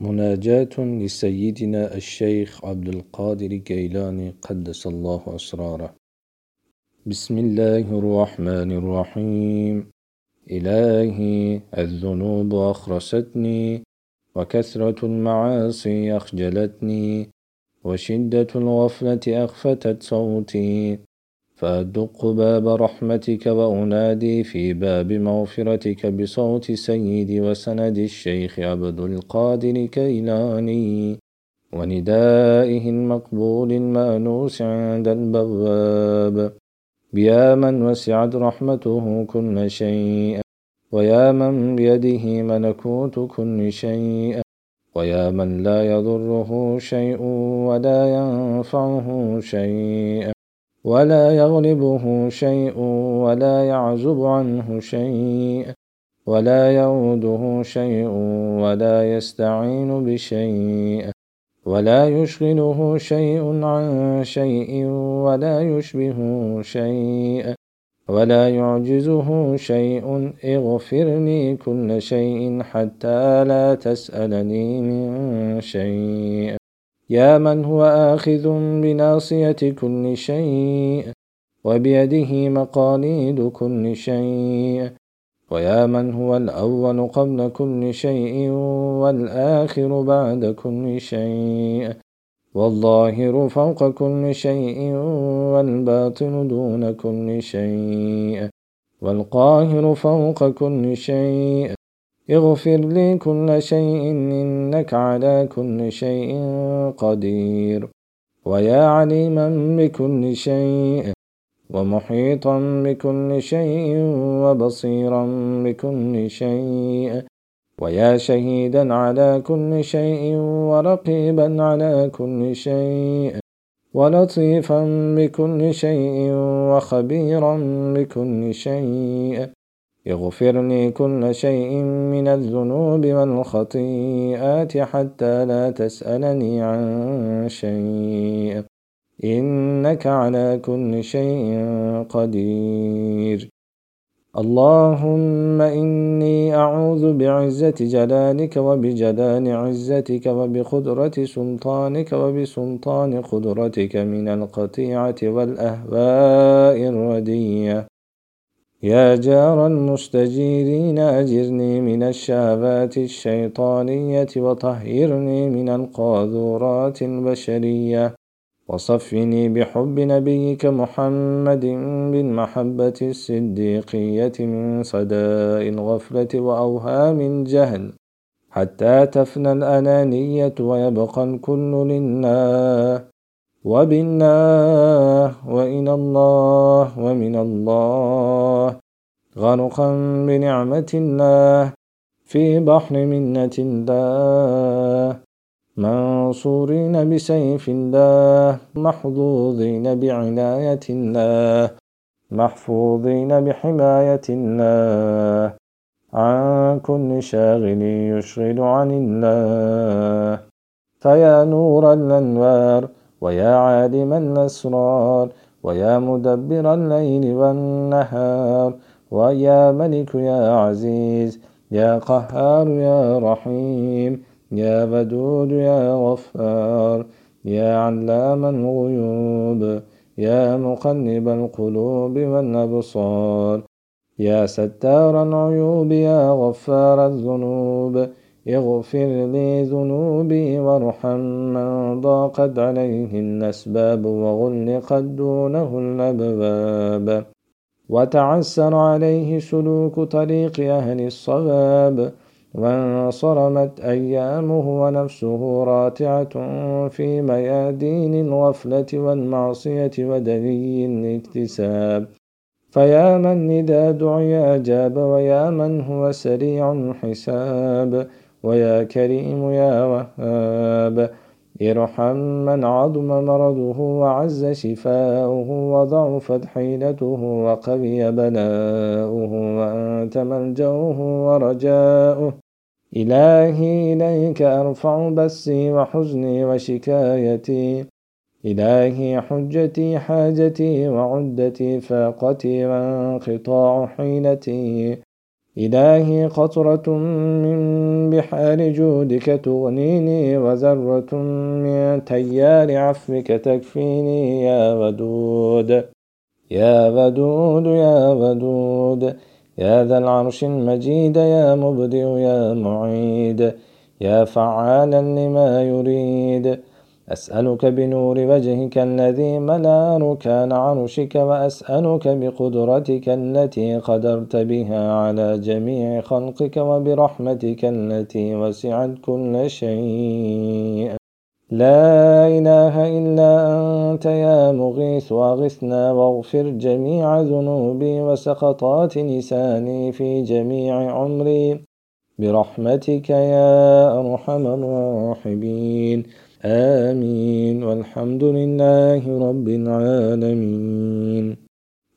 مناجاة لسيدنا الشيخ عبد القادر الجيلاني قدس الله أسراره. بسم الله الرحمن الرحيم. إلهي الذنوب أخرستني وكثرة المعاصي أخجلتني وشدة الغفلة أخفتت صوتي. فأدق باب رحمتك وأنادي في باب مغفرتك بصوت سيدي وسند الشيخ عبد القادر كيلاني وندائه المقبول المأنوس عند البواب. بيا من وسعت رحمته كل شيء ويا من بيده ملكوت كل شيء ويا من لا يضره شيء ولا ينفعه شيء. ولا يغلبه شيء ولا يعزب عنه شيء ولا يعوده شيء ولا يستعين بشيء ولا يشغله شيء عن شيء ولا يشبه شيء ولا يعجزه شيء اغفر لي كل شيء حتى لا تسألني من شيء يا من هو آخذ بناصية كل شيء وبيده مقاليد كل شيء ويا من هو الأول قبل كل شيء والآخر بعد كل شيء والظاهر فوق كل شيء والباطن دون كل شيء والقاهر فوق كل شيء اغفر لي كل شيء إنك على كل شيء قدير. ويا عليما بكل شيء ومحيطا بكل شيء وبصيرا بكل شيء. ويا شهيدا على كل شيء ورقيبا على كل شيء. ولطيفا بكل شيء وخبيرا بكل شيء. اغفر لي كل شيء من الذنوب والخطيئات حتى لا تسألني عن شيء. إنك على كل شيء قدير. اللهم إني أعوذ بعزة جلالك وبجلال عزتك وبقدرة سلطانك وبسلطان قدرتك من القطيعة والأهواء الردية. يا جار المستجيرين أجرني من الشهوات الشيطانية وطهرني من القاذورات البشرية. وصفني بحب نبيك محمد بالمحبة الصديقية من صداء الغفلة وأوهام الجهل. حتى تفنى الأنانية ويبقى الكل لله. وبالله وإلى الله ومن الله غرقا بنعمة الله في بحر منة الله منصورين بسيف الله محظوظين بعناية الله محفوظين بحماية الله عن كل شاغل يشغل عن الله فيا نور الأنوار ويا عالم الأسرار ويا مدبر الليل والنهار ويا ملك يا عزيز يا قهار يا رحيم يا ودود يا غفار يا علام الغيوب يا مقلب القلوب والأبصار يا ستار العيوب يا غفار الذنوب اغفر لي ذنوبي وارحم من ضاقت عليه الأسباب وغلقت دونه الأبواب. وتعسر عليه سلوك طريق أهل الصواب. وانصرمت أيامه ونفسه راتعة في ميادين الغفلة والمعصية ودني الاكتساب. فيا من إذا دعي أجاب ويا من هو سريع الحساب. ويا كريم يا وهاب. إرحم من عظم مرضه وعز شفاؤه وضعفت حيلته وقوي بلاؤه وأنت ملجأه ورجاؤه. إلهي إليك أرفع بسي وحزني وشكايتي. إلهي حجتي حاجتي وعدتي فاقتي وانقطاع حيلتي. إلهي قطرة من بحار جودك تغنيني وذرة من تيار عفوك تكفيني يا ودود. يا ودود يا ودود. يا ذا العرش المجيد يا مبدئ يا معيد. يا فعالا لما يريد. أسألك بنور وجهك الذي ملا ركان عرشك وأسألك بقدرتك التي قدرت بها على جميع خلقك وبرحمتك التي وسعت كل شيء. لا إله إلا أنت يا مغيث واغثنا واغفر جميع ذنوبي وسقطات لساني في جميع عمري. برحمتك يا أرحم الراحمين. آمين. والحمد لله رب العالمين.